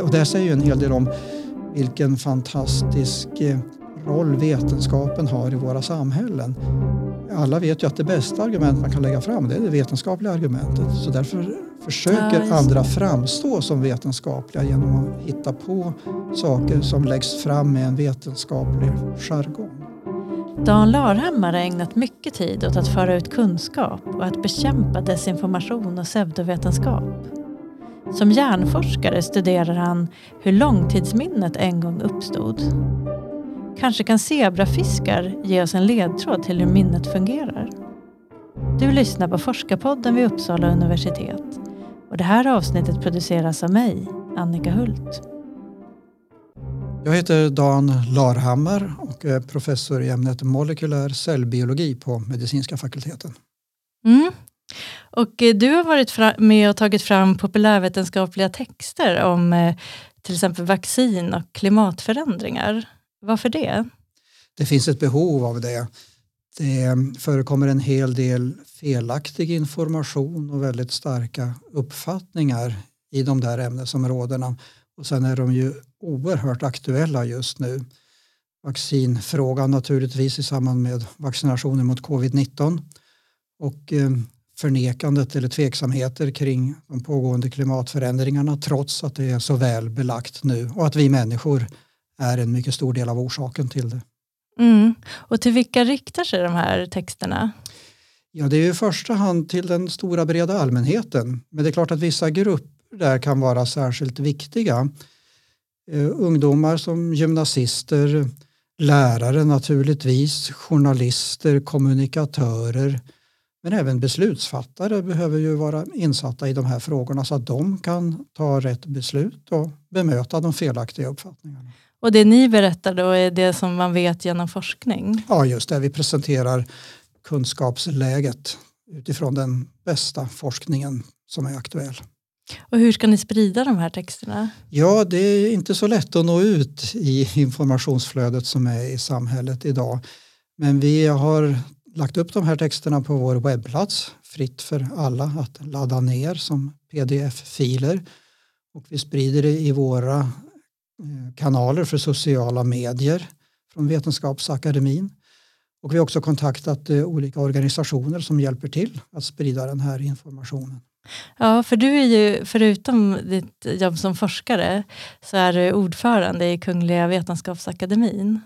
Och det säger ju en hel del om vilken fantastisk eh, roll vetenskapen har i våra samhällen. Alla vet ju att det bästa argument man kan lägga fram det är det vetenskapliga argumentet. Så därför försöker Ja, andra framstå som vetenskapliga genom att hitta på saker som läggs fram med en vetenskaplig jargong. Dan Larhammar har ägnat mycket tid åt att föra ut kunskap och att bekämpa desinformation och pseudovetenskap. Som hjärnforskare studerar han hur långtidsminnet en gång uppstod. Kanske kan zebrafiskar ge oss en ledtråd till hur minnet fungerar. Du lyssnar på Forskarpodden vid Uppsala universitet och det här avsnittet produceras av mig, Annika Hult. Jag heter Dan Larhammar och är professor i ämnet molekylär cellbiologi på medicinska fakulteten. Mm. Och eh, du har varit med och tagit fram populärvetenskapliga texter om eh, till exempel vaccin och klimatförändringar. Varför det? Det finns ett behov av det. Det eh, förekommer en hel del felaktig information och väldigt starka uppfattningar i de där ämnesområdena. Och sen är de ju oerhört aktuella just nu. Vaccinfrågan naturligtvis i samband med vaccinationer mot covid-19 och förnekandet eller tveksamheter kring de pågående klimatförändringarna trots att det är så väl belagt nu och att vi människor är en mycket stor del av orsaken till det. Mm. Och till vilka riktar sig de här texterna? Ja, det är i första hand till den stora breda allmänheten. Men det är klart att vissa grupper där kan vara särskilt viktiga. Eh, ungdomar som gymnasister, lärare naturligtvis, journalister, kommunikatörer. Men även beslutsfattare behöver ju vara insatta i de här frågorna så att de kan ta rätt beslut och bemöta de felaktiga uppfattningarna. Och det ni berättar då är det som man vet genom forskning? Ja, just det. Vi presenterar kunskapsläget utifrån den bästa forskningen som är aktuell. Och hur ska ni sprida de här texterna? Ja, det är inte så lätt att nå ut i informationsflödet som är i samhället idag. Men vi har lagt upp de här texterna på vår webbplats, fritt för alla att ladda ner som pdf-filer. Och vi sprider det i våra eh, kanaler för sociala medier från Vetenskapsakademin. Och vi har också kontaktat eh, olika organisationer som hjälper till att sprida den här informationen. Ja, för du är ju, förutom ditt jobb som forskare, så är du ordförande i Kungliga Vetenskapsakademin.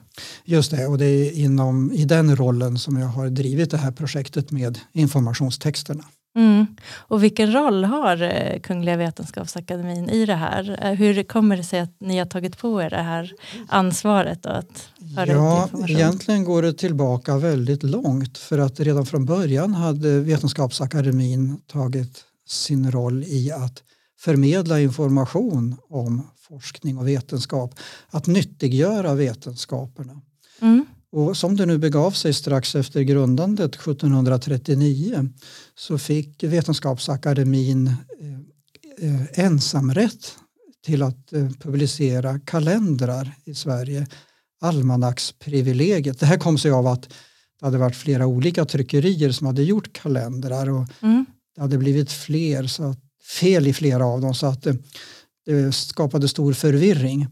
Just det, och det är inom, i den rollen som jag har drivit det här projektet med informationstexterna. Mm. Och vilken roll har eh, Kungliga Vetenskapsakademin i det här? Eh, Hur kommer det sig att ni har tagit på er det här ansvaret att föra ut Ja, information? egentligen går det tillbaka väldigt långt för att redan från början hade Vetenskapsakademin tagit sin roll i att förmedla information om forskning och vetenskap, att nyttiggöra vetenskaperna. Mm. Och som det nu begav sig strax efter grundandet 1739 så fick Vetenskapsakademin eh, eh, ensamrätt till att eh, publicera kalendrar i Sverige. Almanacksprivilegiet. Det här kom sig av att det hade varit flera olika tryckerier som hade gjort kalendrar och Mm det hade blivit fler så att, fel i flera av dem så att eh, det, skapade stor förvirring.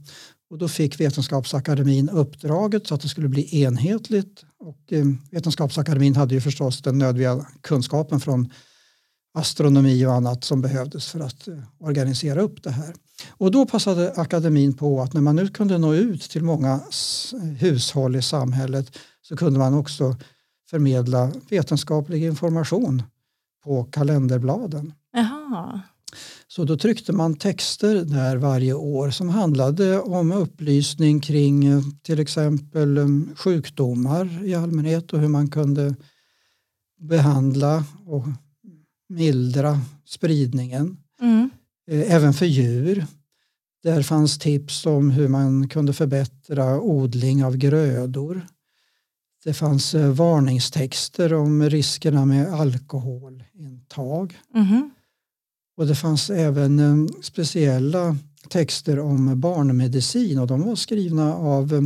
Och då fick Vetenskapsakademin uppdraget så att det skulle bli enhetligt och eh, Vetenskapsakademin hade ju förstås den nödvändiga kunskapen från astronomi och annat som behövdes för att eh, organisera upp det här. Och då passade akademin på att när man nu kunde nå ut till många hushåll i samhället så kunde man också förmedla vetenskaplig information på kalenderbladen. Jaha. Så då tryckte man texter där varje år som handlade om upplysning kring eh, till exempel eh, sjukdomar i allmänhet och hur man kunde behandla och mildra spridningen. Mm. Eh, Även för djur. Där fanns tips om hur man kunde förbättra odling av grödor. Det fanns eh, varningstexter om riskerna med alkoholintag. Mhm. Och det fanns även eh, speciella texter om barnmedicin och de var skrivna av eh,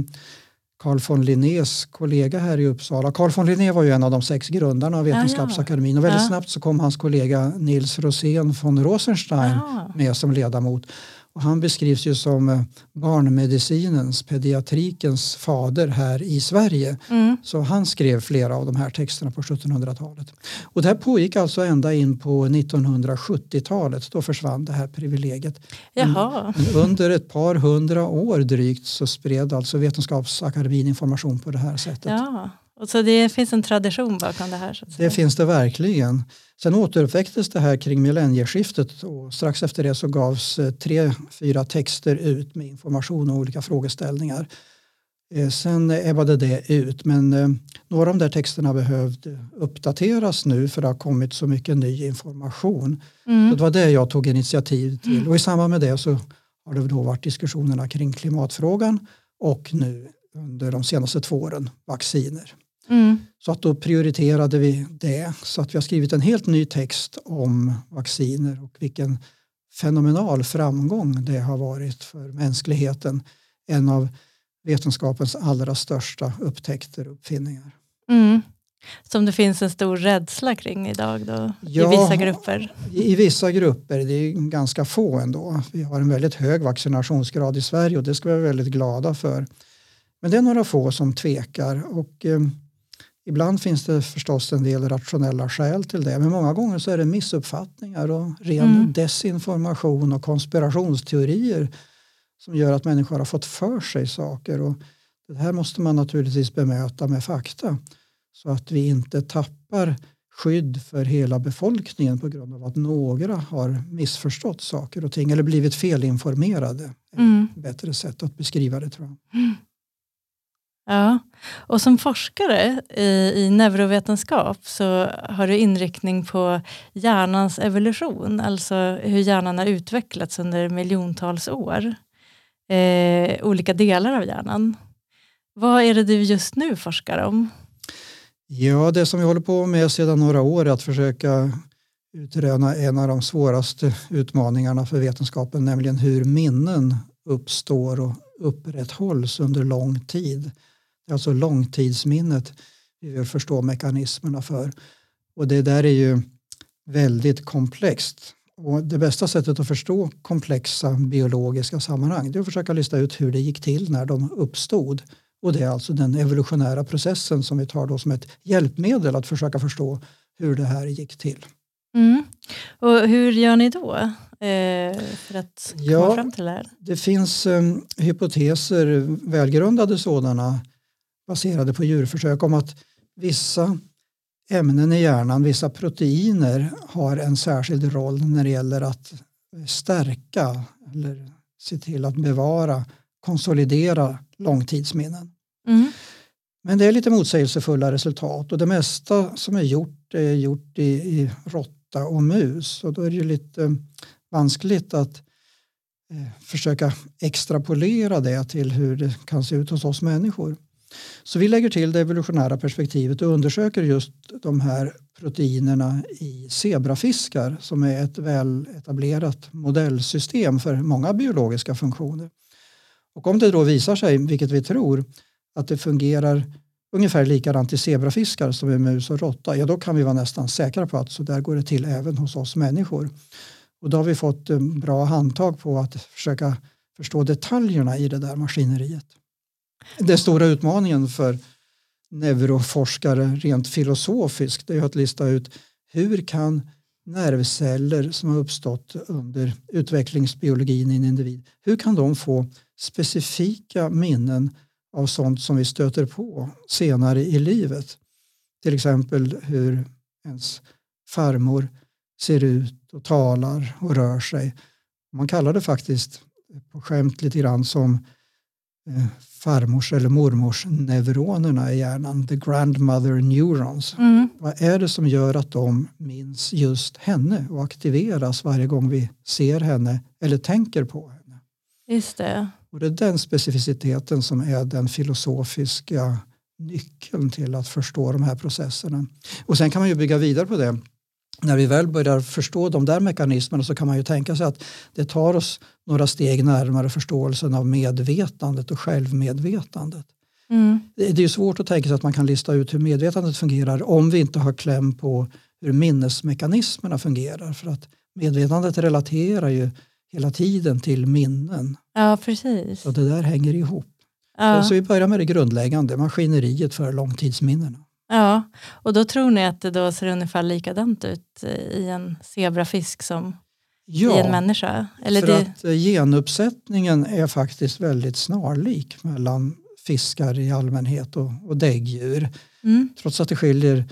Carl von Linnés kollega här i Uppsala. Carl von Linné var ju en av de sex grundarna av ja. Vetenskapsakademin och väldigt Ja. snabbt så kom hans kollega Nils Rosén von Rosenstein med som ledamot. Och han beskrivs ju som eh, barnmedicinens, pediatrikens fader här i Sverige. Mm. Så han skrev flera av de här texterna på 1700-talet. Och det här pågick alltså ända in på 1970-talet. Då försvann det här privilegiet. Jaha. Men under ett par hundra år drygt så spred alltså Vetenskapsakademin information på det här sättet. Ja. Och så det finns en tradition bakom det här? Så. Det finns det verkligen. Sen återuppväcktes det här kring millennieskiftet och strax efter det så gavs eh, tre, fyra texter ut med information och olika frågeställningar. Eh, Sen ebbade det ut men eh, några av de där texterna behövde uppdateras nu för det har kommit så mycket ny information. Så Mm. det var det jag tog initiativ till och i samband med det så har det då varit diskussionerna kring klimatfrågan och nu under de senaste två åren vacciner. Mm. Så att då prioriterade vi det. Så att vi har skrivit en helt ny text om vacciner och vilken fenomenal framgång det har varit för mänskligheten. En av vetenskapens allra största upptäckter och uppfinningar. Mm. Som det finns en stor rädsla kring idag då, Ja. i vissa grupper. I, vissa grupper, det är ganska få ändå. Vi har en väldigt hög vaccinationsgrad i Sverige och det ska vi vara väldigt glada för. Men det är några få som tvekar och eh, ibland finns det förstås en del rationella skäl till det. Men många gånger så är det missuppfattningar och ren Mm. desinformation och konspirationsteorier som gör att människor har fått för sig saker. Och det här måste man naturligtvis bemöta med fakta så att vi inte tappar skydd för hela befolkningen på grund av att några har missförstått saker och ting eller blivit felinformerade. Mm. Ett bättre sätt att beskriva det tror jag. Ja. Och som forskare i, i neurovetenskap så har du inriktning på hjärnans evolution, alltså hur hjärnan har utvecklats under miljontals år. Eh, olika delar av hjärnan. Vad är det du just nu forskar om? Ja, det som vi håller på med sedan några år är att försöka utröna en av de svåraste utmaningarna för vetenskapen, nämligen hur minnen uppstår och upprätthålls under lång tid. Alltså långtidsminnet vi vill förstå mekanismerna för. Och det där är ju väldigt komplext. Och det bästa sättet att förstå komplexa biologiska sammanhang det är att försöka lista ut hur det gick till när de uppstod. Och det är alltså den evolutionära processen som vi tar då som ett hjälpmedel att försöka förstå hur det här gick till. Mm. Och hur gör ni då eh, för att komma Ja. fram till det här? Det finns eh, hypoteser, välgrundade sådana, baserade på djurförsök om att vissa ämnen i hjärnan, vissa proteiner har en särskild roll när det gäller att stärka eller se till att bevara, konsolidera långtidsminnen. Mm. Men det är lite motsägelsefulla resultat och det mesta som är gjort är gjort i, i råtta och mus och då är det ju lite vanskligt att eh, försöka extrapolera det till hur det kan se ut hos oss människor. Så vi lägger till det evolutionära perspektivet och undersöker just de här proteinerna i zebrafiskar som är ett väl etablerat modellsystem för många biologiska funktioner. Och om det då visar sig, vilket vi tror, att det fungerar ungefär likadant i zebrafiskar som i mus och råtta, ja då kan vi vara nästan säkra på att så där går det till även hos oss människor. Och då har vi fått bra handtag på att försöka förstå detaljerna i det där maskineriet. Den stora utmaningen för neuroforskare rent filosofiskt det är att lista ut hur kan nervceller som har uppstått under utvecklingsbiologin i en individ, hur kan de få specifika minnen av sånt som vi stöter på senare i livet. Till exempel hur ens farmor ser ut och talar och rör sig. Man kallar det faktiskt på skämt lite grann som eh, farmors eller mormors neuronerna i hjärnan, the grandmother neurons. Mm. Vad är det som gör att de minns just henne och aktiveras varje gång vi ser henne eller tänker på henne? Just det. Och det är den specificiteten som är den filosofiska nyckeln till att förstå de här processerna. Och sen kan man ju bygga vidare på det. När vi väl börjar förstå de där mekanismerna så kan man ju tänka sig att det tar oss några steg närmare förståelsen av medvetandet och självmedvetandet. Mm. Det är svårt att tänka sig att man kan lista ut hur medvetandet fungerar om vi inte har kläm på hur minnesmekanismerna fungerar. För att medvetandet relaterar ju hela tiden till minnen. Ja, precis. Så det där hänger ihop. Ja. Så vi börjar med det grundläggande, maskineriet för långtidsminnena. Ja, och då tror ni att det då ser ungefär likadant ut i en zebrafisk som i en Ja, människa? Eller för det, att eh, genuppsättningen är faktiskt väldigt snarlik mellan fiskar i allmänhet och, och däggdjur. mm, Trots att det skiljer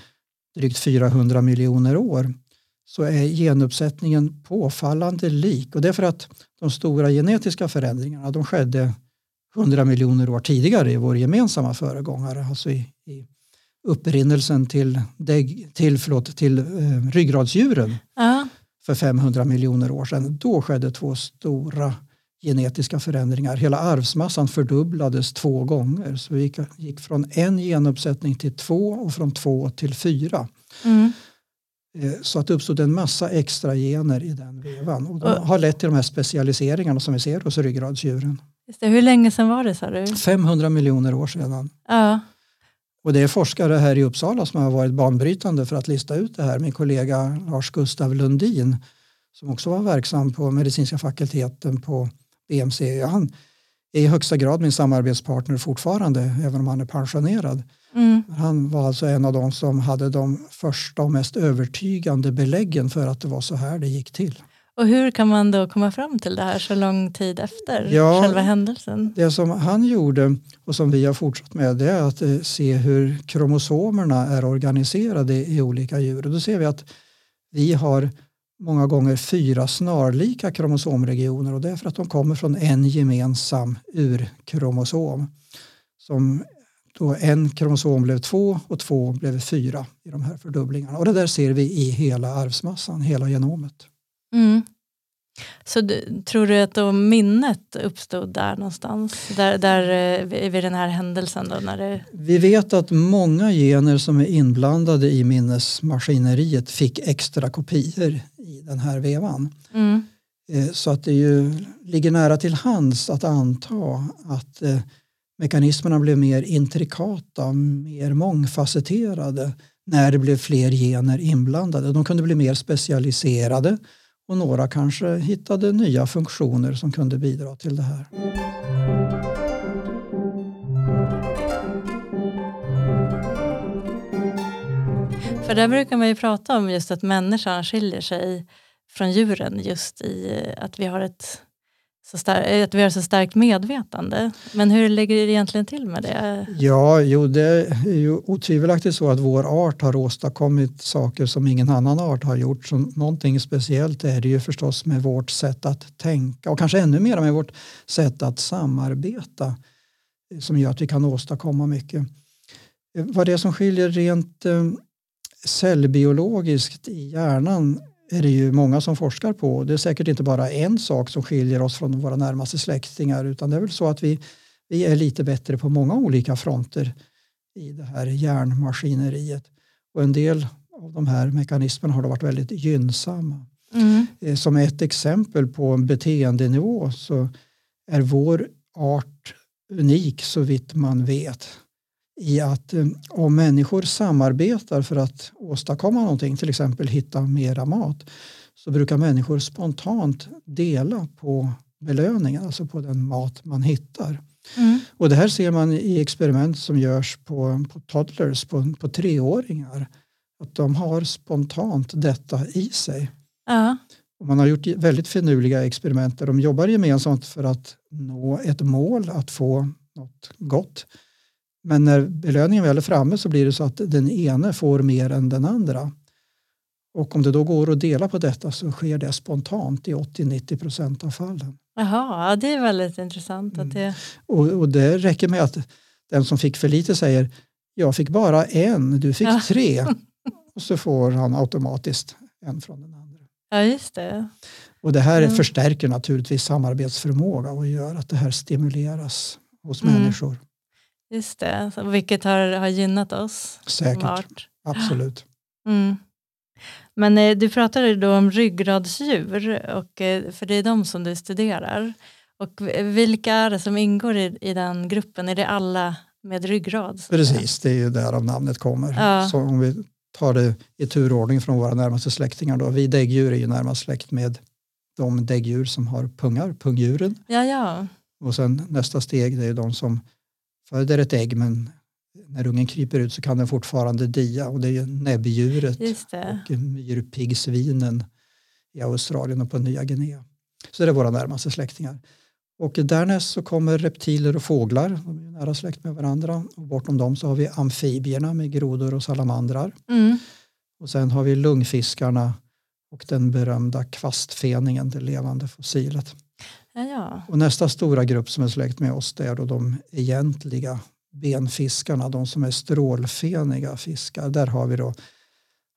drygt 400 miljoner år så är genuppsättningen påfallande lik. Och det är för att de stora genetiska förändringarna de skedde 100 miljoner år tidigare i vår gemensamma föregångare, alltså i upprinnelsen till, dägg, till, förlåt, till eh, ryggradsdjuren ja, för 500 miljoner år sedan. Då skedde två stora genetiska förändringar. Hela arvsmassan fördubblades två gånger. Så vi gick, gick från en genuppsättning till två och från två till fyra. mm, Eh, Så att det uppstod en massa extra gener i den vevan. Och de Och- har lett till de här specialiseringarna som vi ser hos ryggradsdjuren. just det. Hur länge sedan var det sa du? 500 miljoner år sedan. Ja, Och det är forskare här i Uppsala som har varit banbrytande för att lista ut det här. Min kollega Lars Gustav Lundin som också var verksam på medicinska fakulteten på BMC. Han är i högsta grad min samarbetspartner fortfarande även om han är pensionerad. mm, Han var alltså en av de som hade de första och mest övertygande beläggen för att det var så här det gick till. Och hur kan man då komma fram till det här så lång tid efter Ja. själva händelsen? Det som han gjorde och som vi har fortsatt med det är att eh, se hur kromosomerna är organiserade i olika djur. Och då ser vi att vi har många gånger fyra snarlika kromosomregioner och det är för att de kommer från en gemensam urkromosom. Som då en kromosom blev två och två blev fyra i de här fördubblingarna. Och det där ser vi i hela arvsmassan, hela genomet. Mm. Så du, tror du att då minnet uppstod där någonstans? Där, där eh, vid den här händelsen då? När det, Vi vet att många gener som är inblandade i minnesmaskineriet fick extra kopior i den här vevan. mm, Eh, Så att det ju ligger nära till hands att anta att eh, mekanismerna blev mer intrikata, mer mångfacetterade när det blev fler gener inblandade. De kunde bli mer specialiserade och några kanske hittade nya funktioner som kunde bidra till det här. för där brukar man ju prata om just att människan skiljer sig från djuren just i att vi har ett så, att vi har så starkt medvetande. Men hur ligger det egentligen till med det? Ja, jo, det är ju otvivelaktigt så att vår art har åstadkommit saker som ingen annan art har gjort. Så någonting speciellt är det ju förstås med vårt sätt att tänka och kanske ännu mer med vårt sätt att samarbeta eh, som gör att vi kan åstadkomma mycket. Eh, vad det är som skiljer rent eh, cellbiologiskt i hjärnan är det ju många som forskar på. Det är säkert inte bara en sak som skiljer oss från våra närmaste släktingar utan det är väl så att vi, vi är lite bättre på många olika fronter i det här hjärnmaskineriet. Och en del av de här mekanismerna har då varit väldigt gynnsamma. Mm. Eh, Som ett exempel på en beteendenivå så är vår art unik så vitt man vet i att eh, om människor samarbetar för att åstadkomma någonting, till exempel hitta mera mat, så brukar människor spontant dela på belöningen, alltså på den mat man hittar. Mm. Och det här ser man i experiment som görs på, på toddlers, på, på treåringar. Att de har spontant detta i sig. Ja. Och man har gjort väldigt finurliga experiment där de jobbar gemensamt för att nå ett mål, att få något gott. Men när belöningen väl är framme så blir det så att den ene får mer än den andra. Och om det då går att dela på detta så sker det spontant i 80-90 procent av fallen. Jaha, ja, det är väldigt intressant. Att det, Och, och det räcker med att den som fick för lite säger jag fick bara en, du fick Ja. tre. Och så får han automatiskt en från den andra. ja, just det. Och det här Mm. förstärker naturligtvis samarbetsförmåga och gör att det här stimuleras hos Mm. människor. Just det. Vilket har, har gynnat oss Säkert, absolut. Mm. Men eh, du pratade då om ryggradsdjur, och, eh, för det är de som du studerar. Och vilka är det som ingår i, i den gruppen? Är det alla med ryggrad? Precis, det är ju där av namnet kommer. Ja. Så om vi tar det i turordning från våra närmaste släktingar då. Vi däggdjur är ju närmast släkt med de däggdjur som har pungar, pungdjuren. Ja, ja. Och sen nästa steg det är de som föder ett ägg men när ungen kryper ut så kan den fortfarande dia och det är ju näbbdjuret och myrpiggsvinen i Australien och på Nya Guinea. Så det är våra närmaste släktingar. Och därnäst så kommer reptiler och fåglar, de är nära släkt med varandra. Och bortom dem så har vi amfibierna med grodor och salamandrar. Mm. Och sen har vi lungfiskarna och den berömda kvastfeningen, det levande fossilet. Ja. Och nästa stora grupp som är släkt med oss det är då de egentliga benfiskarna, de som är strålfeniga fiskar. Där har vi då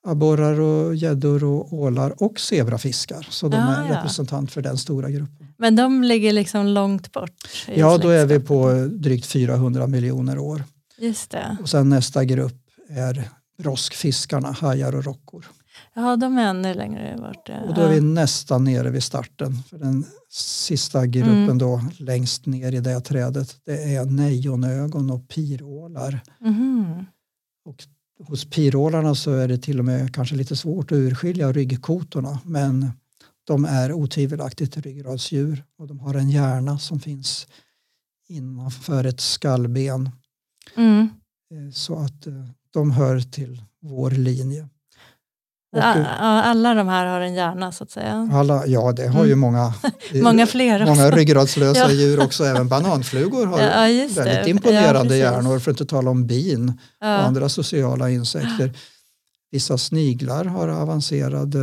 abborrar och gäddor och ålar och zebrafiskar. Så de Ah, är ja. representant för den stora gruppen. Men de ligger liksom långt bort. Ja, då är vi på drygt 400 miljoner år. Just det. Och sen nästa grupp är broskfiskarna, hajar och rockor. Ja, de är ännu längre bort. Och då är vi nästan nere vid starten. För den sista gruppen Mm. då längst ner i det trädet det är nejonögon och pirålar. Mhm. Hos pirålarna så är det till och med kanske lite svårt att urskilja ryggkotorna men de är otvivelaktigt ryggradsdjur och de har en hjärna som finns innanför ett skallben Mm. eh, så att eh, de hör till vår linje. Och, Ja, eh, ja, alla de här har en hjärna så att säga. alla, ja, det har ju Mm. många, eh, Många fler också. många ryggradslösa Ja. djur också. Även bananflugor har Ja, det. väldigt Ja, imponerande precis. hjärnor för att inte tala om bin och Ja. andra sociala insekter. Vissa sniglar har avancerade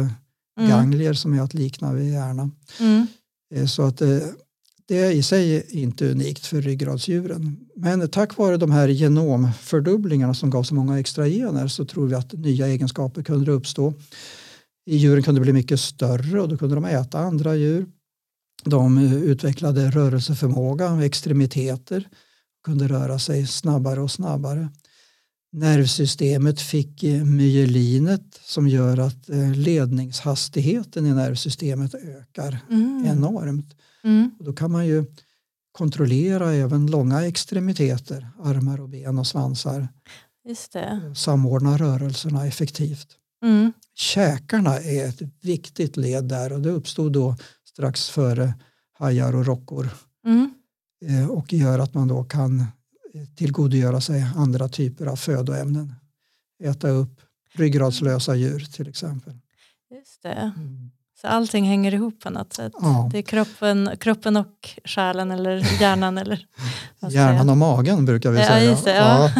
Mm. ganglier som är att likna vid hjärnan. Mm. Eh, Så att det i sig är inte unikt för ryggradsdjuren. Men tack vare de här genomfördubblingarna som gav så många extra gener så tror vi att nya egenskaper kunde uppstå. Djuren kunde bli mycket större och då kunde de äta andra djur. De utvecklade rörelseförmåga, extremiteter, kunde röra sig snabbare och snabbare. Nervsystemet fick myelinet som gör att ledningshastigheten i nervsystemet ökar Mm. enormt. Mm. Då kan man ju kontrollera även långa extremiteter, armar och ben och svansar, Just det. samordna rörelserna effektivt. Mm. Käkarna är ett viktigt led där och det uppstod då strax före hajar och rockor Mm. eh, och gör att man då kan eh, tillgodogöra sig andra typer av födoämnen. Äta upp ryggradslösa djur till exempel. Just det. Så allting hänger ihop på något sätt. Ja. Det är kroppen, kroppen och själen eller hjärnan. eller Hjärnan och magen brukar vi Ja, säga. det, ja.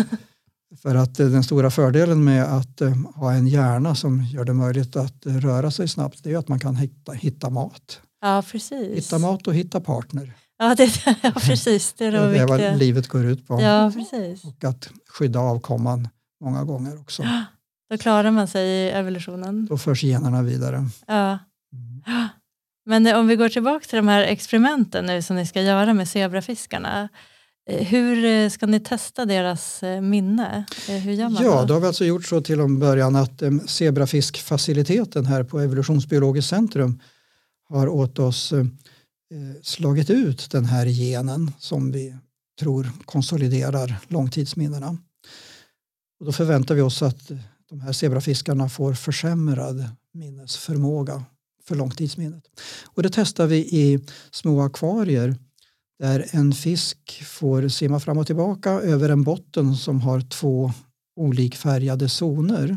För att eh, den stora fördelen med att eh, ha en hjärna som gör det möjligt att eh, röra sig snabbt det är att man kan hitta, hitta mat. Ja, precis. Hitta mat och hitta partner. Ja, det, ja, precis. Det är det, Det är vad livet går ut på. Ja, precis. Och att skydda avkomman många gånger också. Då klarar man sig i evolutionen. Då förs generna vidare. Ja. Mm. Men om vi går tillbaka till de här experimenten nu som ni ska göra med zebrafiskarna. eh, Hur eh, ska ni testa deras eh, minne? Hur gör man Ja, då? då har vi alltså gjort så till en början att zebrafiskfaciliteten här på Evolutionsbiologiskt centrum har åt oss slagit ut den här genen som vi tror konsoliderar långtidsminnena. Och då förväntar vi oss att de här zebrafiskarna får försämrad minnesförmåga för långtidsminnet. Och det testar vi i små akvarier där en fisk får simma fram och tillbaka över en botten som har två olikfärgade zoner.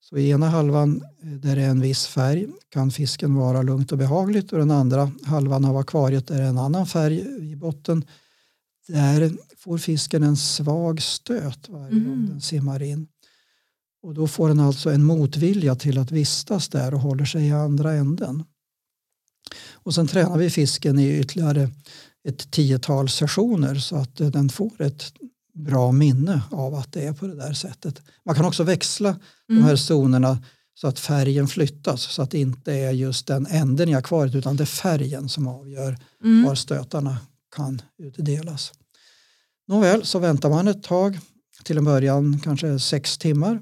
Så i ena halvan eh, där det är en viss färg kan fisken vara lugnt och behagligt och den andra halvan av akvariet där det är en annan färg i botten. Där får fisken en svag stöt varje gång Mm. den simmar in. Och då får den alltså en motvilja till att vistas där och håller sig i andra änden. Och sen tränar vi fisken i ytterligare ett tiotal sessioner så att eh, den får ett bra minne av att det är på det där sättet. Man kan också växla de Mm. här zonerna så att färgen flyttas så att det inte är just den änden i akvariet utan det är färgen som avgör Mm. var stötarna kan utdelas. Nåväl, så väntar man ett tag, till en början kanske sex timmar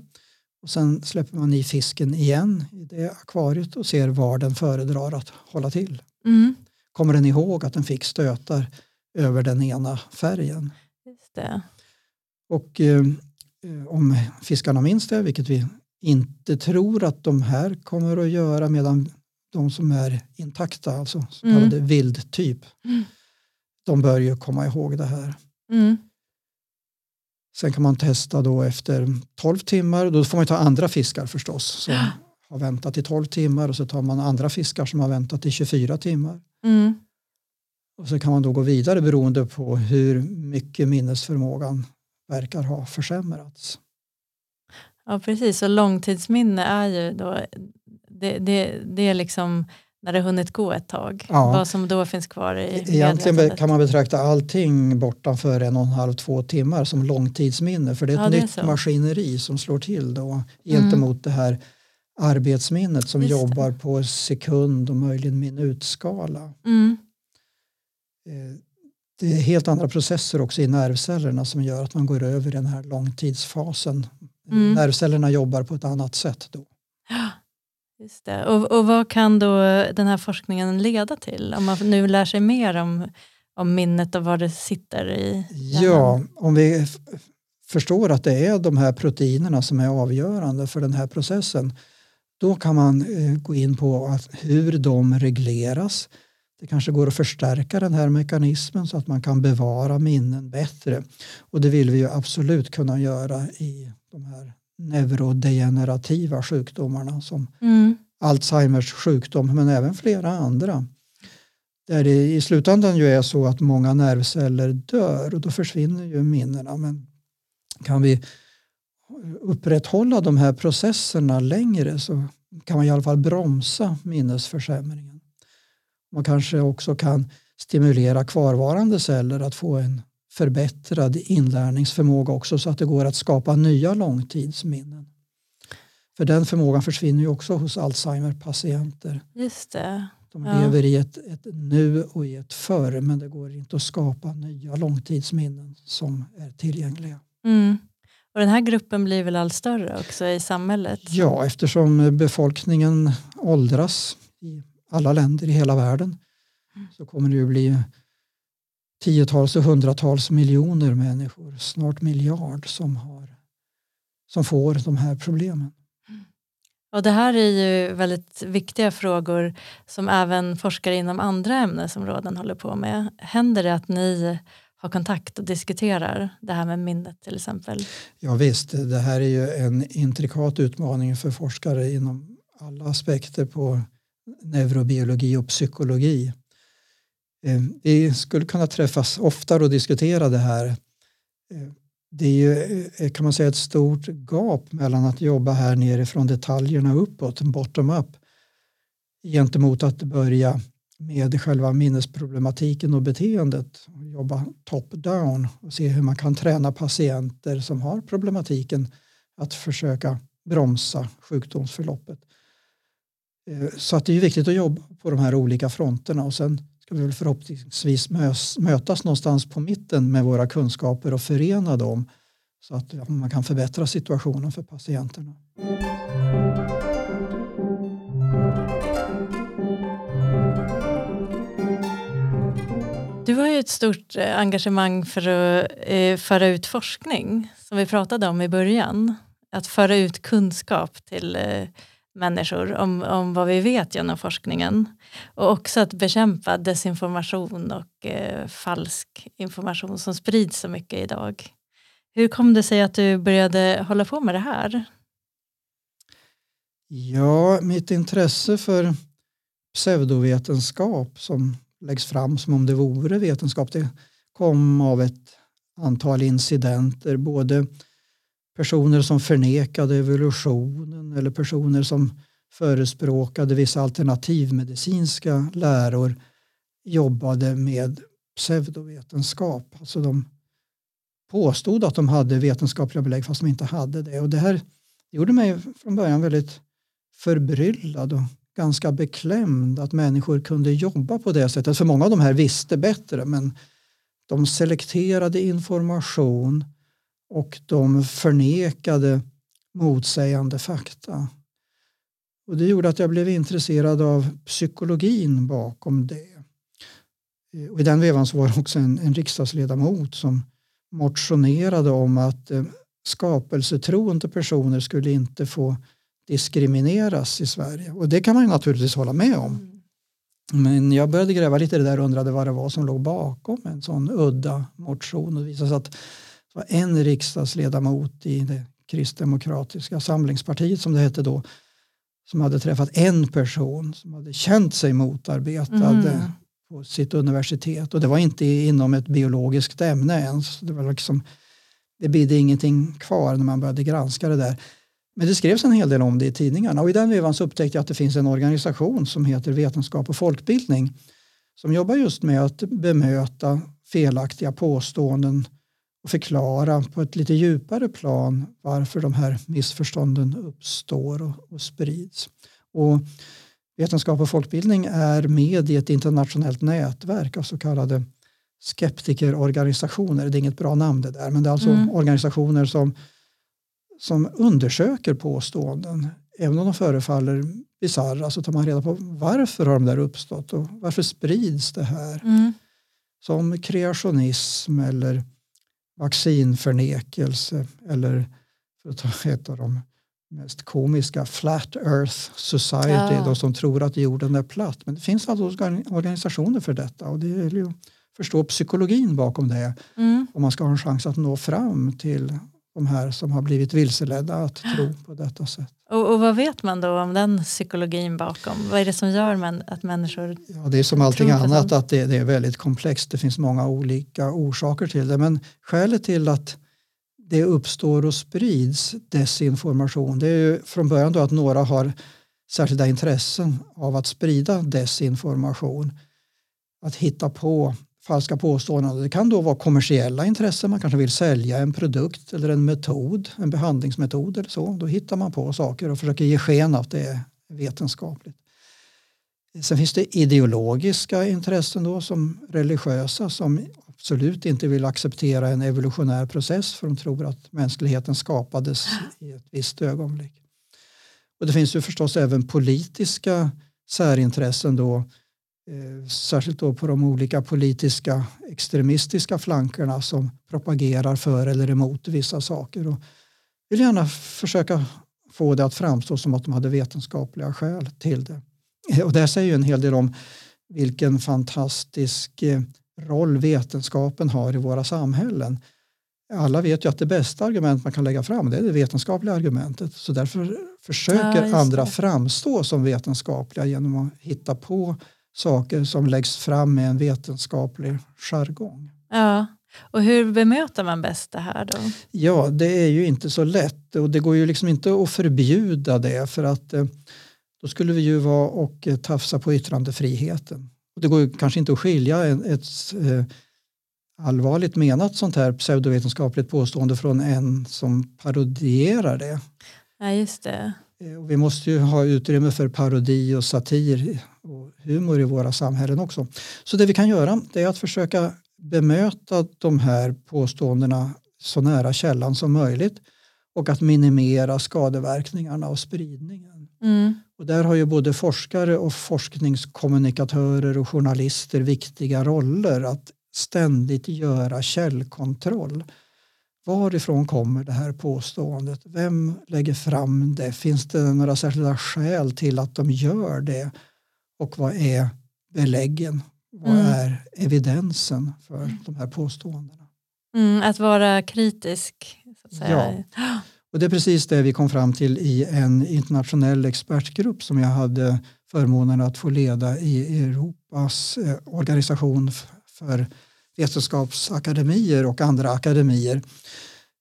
och sen släpper man i fisken igen i det akvariet och ser var den föredrar att hålla till. Mm. Kommer den ihåg att den fick stötar över den ena färgen? Just det. Och eh, om fiskarna minns det, vilket vi inte tror att de här kommer att göra medan de som är intakta, alltså så Mm. kallade vildtyp, Mm. de bör ju komma ihåg det här. Mm. Sen kan man testa då efter 12 timmar, då får man ta andra fiskar förstås som har väntat i 12 timmar och så tar man andra fiskar som har väntat i 24 timmar. Mm. Och så kan man då gå vidare beroende på hur mycket minnesförmågan verkar ha försämrats. Ja precis, och långtidsminne är ju då, det, det, det är liksom när det hunnit gå ett tag. Ja. Vad som då finns kvar i Egentligen kan man betrakta allting bortanför en och en halv, två timmar som långtidsminne för det är ett Ja, det är nytt. Mm. maskineri som slår till då gentemot det här arbetsminnet som Just det. jobbar på sekund och möjligen minutskala. Mm. Eh, Det är helt andra processer också i nervcellerna som gör att man går över i den här långtidsfasen. Mm. Nervcellerna jobbar på ett annat sätt då. Just det. Och, och vad kan då den här forskningen leda till? Om man nu lär sig mer om, om minnet och var det sitter i hjärnan. Ja, om vi förstår att det är de här proteinerna som är avgörande för den här processen då kan man eh, gå in på att hur de regleras. Det kanske går att förstärka den här mekanismen så att man kan bevara minnen bättre. Och det vill vi ju absolut kunna göra i de här neurodegenerativa sjukdomarna som Mm. Alzheimers sjukdom men även flera andra. Där det i slutändan ju är så att många nervceller dör och då försvinner ju minnena. Men kan vi upprätthålla de här processerna längre så kan man i alla fall bromsa minnesförsämringen. Man kanske också kan stimulera kvarvarande celler att få en förbättrad inlärningsförmåga också så att det går att skapa nya långtidsminnen. För den förmågan försvinner ju också hos Alzheimer-patienter. Just det. De Ja. lever i ett, ett nu och i ett förr men det går inte att skapa nya långtidsminnen som är tillgängliga. Mm. Och den här gruppen blir väl allt större också i samhället? Ja, eftersom befolkningen åldras i alla länder i hela världen så kommer det ju bli tiotals och hundratals miljoner människor, snart miljard, som, har, som får de här problemen. Och det här är ju väldigt viktiga frågor som även forskare inom andra ämnesområden håller på med. Händer det att ni har kontakt och diskuterar det här med minnet till exempel? Ja visst, det här är ju en intrikat utmaning för forskare inom alla aspekter på neurobiologi och psykologi. Eh, vi skulle kunna träffas oftare och diskutera det här. Eh, det är ju eh, kan man säga ett stort gap mellan att jobba här nerifrån detaljerna uppåt, bottom up, gentemot att börja med själva minnesproblematiken och beteendet jobba top down och se hur man kan träna patienter som har problematiken att försöka bromsa sjukdomsförloppet. Så att det är viktigt att jobba på de här olika fronterna och sen ska vi väl förhoppningsvis mötas någonstans på mitten med våra kunskaper och förena dem så att man kan förbättra situationen för patienterna. Du har ju ett stort eh, engagemang för att eh, föra ut forskning som vi pratade om i början. Att föra ut kunskap till eh, människor om, om vad vi vet genom forskningen. Och också att bekämpa desinformation och eh, falsk information som sprids så mycket idag. Hur kom det sig att du började hålla på med det här? Ja, mitt intresse för pseudovetenskap som läggs fram som om det vore vetenskap det kom av ett antal incidenter. Både personer som förnekade evolutionen eller personer som förespråkade vissa alternativmedicinska läror jobbade med pseudovetenskap. Alltså de påstod att de hade vetenskapliga belägg fast de inte hade det. Och det här gjorde mig från början väldigt förbryllad och ganska beklämd att människor kunde jobba på det sättet. För många av de här visste bättre men de selekterade information och de förnekade motsägande fakta. Och det gjorde att jag blev intresserad av psykologin bakom det. Och I den vevan så var det också en, en riksdagsledamot som motionerade om att eh, skapelsetroende personer skulle inte få diskrimineras i Sverige. Och det kan man ju naturligtvis hålla med om. Men jag började gräva lite i det där och undrade vad det var som låg bakom en sån udda motion. Och det visade sig att det var en riksdagsledamot i det kristdemokratiska samlingspartiet som det hette då som hade träffat en person som hade känt sig motarbetad mm. på sitt universitet. Och det var inte inom ett biologiskt ämne ens. Det, var liksom, det bidde ingenting kvar när man började granska det där. Men det skrevs en hel del om det i tidningarna och i den vevan så upptäckte jag att det finns en organisation som heter Vetenskap och folkbildning som jobbar just med att bemöta felaktiga påståenden förklara på ett lite djupare plan varför de här missförstånden uppstår och, och sprids. Och vetenskap och folkbildning är med i ett internationellt nätverk av så kallade skeptikerorganisationer. Det är inget bra namn det där, men det är alltså mm. organisationer som, som undersöker påståenden. Även om de förefaller bisarra så tar man reda på varför har de där uppstått och varför sprids det här. Mm. Som kreationism eller vaccinförnekelse eller för att ta ett av de mest komiska, Flat Earth Society, ja. de som tror att jorden är platt. Men det finns alltså organisationer för detta och det gäller ju att förstå psykologin bakom det mm. om man ska ha en chans att nå fram till de här som har blivit vilseledda att tro på detta sätt. Och, och, vad vet man då om den psykologin bakom? Vad är det som gör man, att människor Ja, det är som allting annat att det, det, är väldigt komplext. Det finns många olika orsaker till det. Men skälet till att det uppstår och sprids desinformation det är ju från början då att några har särskilda intressen av att sprida desinformation. Att hitta på falska påståenden. Det kan då vara kommersiella intressen, man kanske vill sälja en produkt eller en metod, en behandlingsmetod eller så. Då hittar man på saker och försöker ge sken av att det är vetenskapligt. Sen finns det ideologiska intressen då som religiösa som absolut inte vill acceptera en evolutionär process för de tror att mänskligheten skapades i ett visst ögonblick. Och det finns ju förstås även politiska särintressen då Eh, särskilt då på de olika politiska extremistiska flankerna som propagerar för eller emot vissa saker och vill gärna försöka få det att framstå som att de hade vetenskapliga skäl till det. Och det säger ju en hel del om vilken fantastisk eh, roll vetenskapen har i våra samhällen. Alla vet ju att det bästa argument man kan lägga fram det är det vetenskapliga argumentet. Så därför försöker ja, andra framstå som vetenskapliga genom att hitta på saker som läggs fram med en vetenskaplig jargong. Ja. Och hur bemöter man bäst det här då? Ja, det är ju inte så lätt och det går ju liksom inte att förbjuda det för att eh, då skulle vi ju vara och eh, tafsa på yttrandefriheten. Och det går ju kanske inte att skilja ett eh, allvarligt menat sånt här pseudovetenskapligt påstående från en som parodierar det. Ja, just det. Och vi måste ju ha utrymme för parodi och satir och humor i våra samhällen också. Så det vi kan göra är att försöka bemöta de här påståendena så nära källan som möjligt och att minimera skadeverkningarna och spridningen. Mm. Och där har ju både forskare och forskningskommunikatörer och journalister viktiga roller att ständigt göra källkontroll. Varifrån kommer det här påståendet? Vem lägger fram det? Finns det några särskilda skäl till att de gör det? Och vad är beläggen? Vad mm. är evidensen för de här påståendena? Mm, att vara kritisk. Ja, och det är precis det vi kom fram till i en internationell expertgrupp som jag hade förmånen att få leda i Europas eh, organisation för vetenskapsakademier och andra akademier.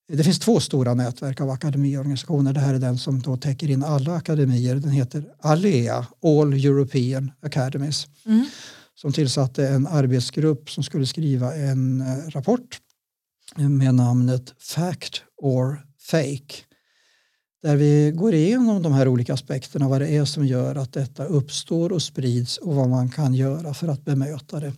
Det finns två stora nätverk av akademiorganisationer. Det här är den som då täcker in alla akademier. Den heter ALEA, All European Academies. Mm. Som tillsatte en arbetsgrupp som skulle skriva en eh, rapport med namnet Fact or Fake. Där vi går igenom de här olika aspekterna, vad det är som gör att detta uppstår och sprids och vad man kan göra för att bemöta det.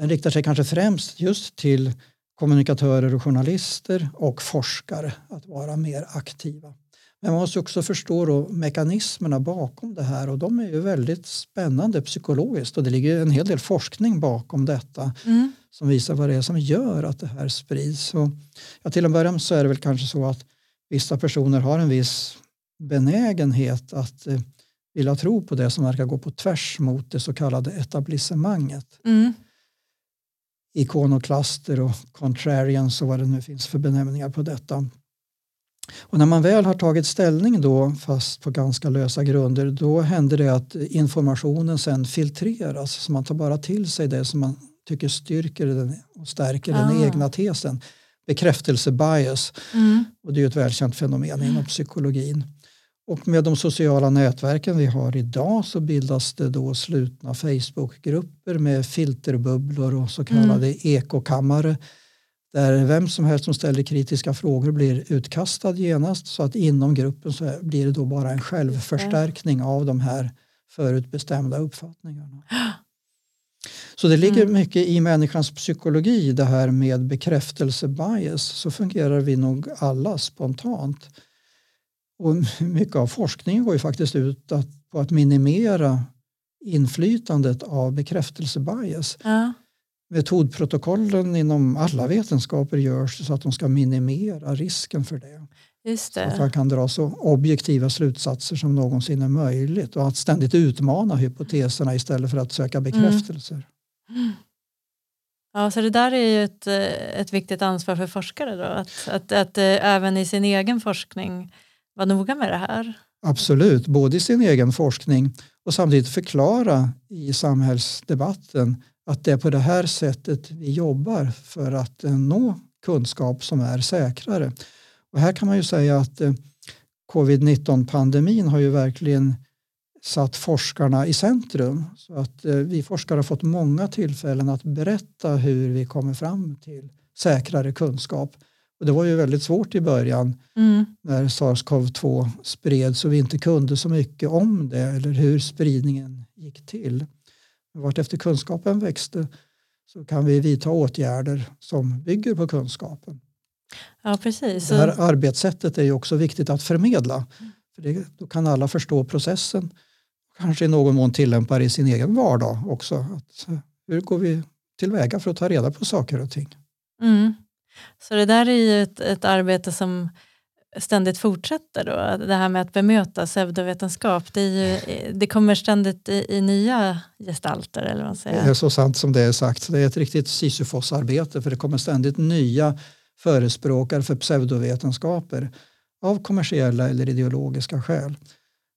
Den riktar sig kanske främst just till kommunikatörer och journalister och forskare att vara mer aktiva. Men man måste också förstå då mekanismerna bakom det här och de är ju väldigt spännande psykologiskt och det ligger en hel del forskning bakom detta mm. som visar vad det är som gör att det här sprids. Och, ja, till en början så är det väl kanske så att vissa personer har en viss benägenhet att eh, vilja tro på det som verkar gå på tvärs mot det så kallade etablissemanget. Mm. Ikonoklaster och contrarians och vad det nu finns för benämningar på detta. Och när man väl har tagit ställning då, fast på ganska lösa grunder, då händer det att informationen sen filtreras. Så man tar bara till sig det som man tycker styrker den och stärker den Ah. egna tesen. Bekräftelsebias. Mm. Och det är ju ett välkänt fenomen inom psykologin. Och med de sociala nätverken vi har idag så bildas det då slutna Facebookgrupper med filterbubblor och så kallade ekokammare där vem som helst som ställer kritiska frågor blir utkastad genast så att inom gruppen så blir det då bara en självförstärkning av de här förutbestämda uppfattningarna. Så det ligger Mm. mycket i människans psykologi det här med bekräftelsebias. Så fungerar vi nog alla spontant. Och mycket av forskningen går ju faktiskt ut att, på att minimera inflytandet av bekräftelsebias. Ja. Metodprotokollen inom alla vetenskaper görs så att de ska minimera risken för det. Just Så att det. man kan dra så objektiva slutsatser som någonsin är möjligt och att ständigt utmana hypoteserna istället för att söka bekräftelser. Ja, så det där är ju ett, eh, ett viktigt ansvar för forskare då, att, att, att eh, även i sin egen forskning vara noga med det här. Absolut, både i sin egen forskning och samtidigt förklara i samhällsdebatten att det är på det här sättet vi jobbar för att eh, nå kunskap som är säkrare. Och här kan man ju säga att eh, covid-19-pandemin har ju verkligen satt forskarna i centrum. Så att eh, vi forskare har fått många tillfällen att berätta hur vi kommer fram till säkrare kunskap. Och det var ju väldigt svårt i början Mm. när sars-cov-2 spreds och vi inte kunde så mycket om det eller hur spridningen gick till. Vart efter kunskapen växte så kan vi vidta åtgärder som bygger på kunskapen. Ja, precis. Det här arbetssättet är ju också viktigt att förmedla. För det, då kan alla förstå processen. Kanske i någon mån tillämpa det i sin egen vardag också. Att, hur går vi tillväga för att ta reda på saker och ting? Mm. Så det där är ju ett, ett arbete som ständigt fortsätter då. Det här med att bemöta pseudovetenskap. Det, ju, det kommer ständigt i, i nya gestalter eller vad man Det säger. är så sant som det är sagt. Det är ett riktigt Sisyfos-arbete för det kommer ständigt nya förespråkare för pseudovetenskaper av kommersiella eller ideologiska skäl.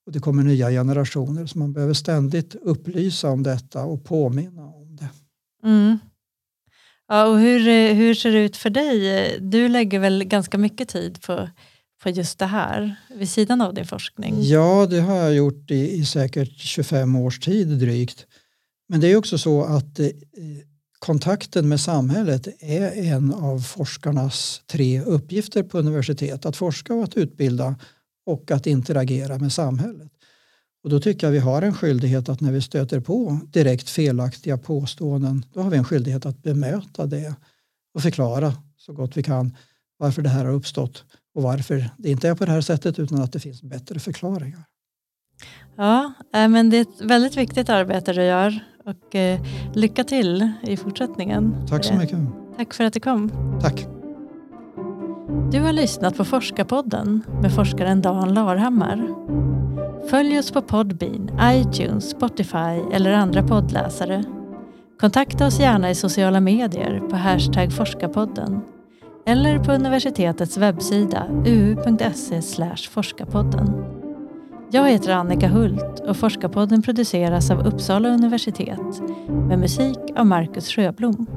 Och det kommer nya generationer så man behöver ständigt upplysa om detta och påminna om det. Mm. Ja, och hur, eh, hur ser det ut för dig? Du lägger väl ganska mycket tid på, på just det här vid sidan av din forskning? Ja, det har jag gjort i, i säkert 25 års tid drygt. Men det är också så att eh, kontakten med samhället är en av forskarnas tre uppgifter på universitet. Att forska och att utbilda och att interagera med samhället. Och då tycker jag vi har en skyldighet att när vi stöter på direkt felaktiga påståenden då har vi en skyldighet att bemöta det och förklara så gott vi kan varför det här har uppstått och varför det inte är på det här sättet utan att det finns bättre förklaringar. Ja, eh, men det är ett väldigt viktigt arbete du gör och eh, lycka till i fortsättningen. Tack så Eh, mycket. Tack för att du kom. Tack. Du har lyssnat på Forskarpodden med forskaren Dan Larhammar. Följ oss på Podbean, iTunes, Spotify eller andra poddläsare. Kontakta oss gärna i sociala medier på hashtag forskarpodden eller på universitetets webbsida uu.se forskarpodden. Jag heter Annika Hult och Forskarpodden produceras av Uppsala universitet med musik av Marcus Sjöblom.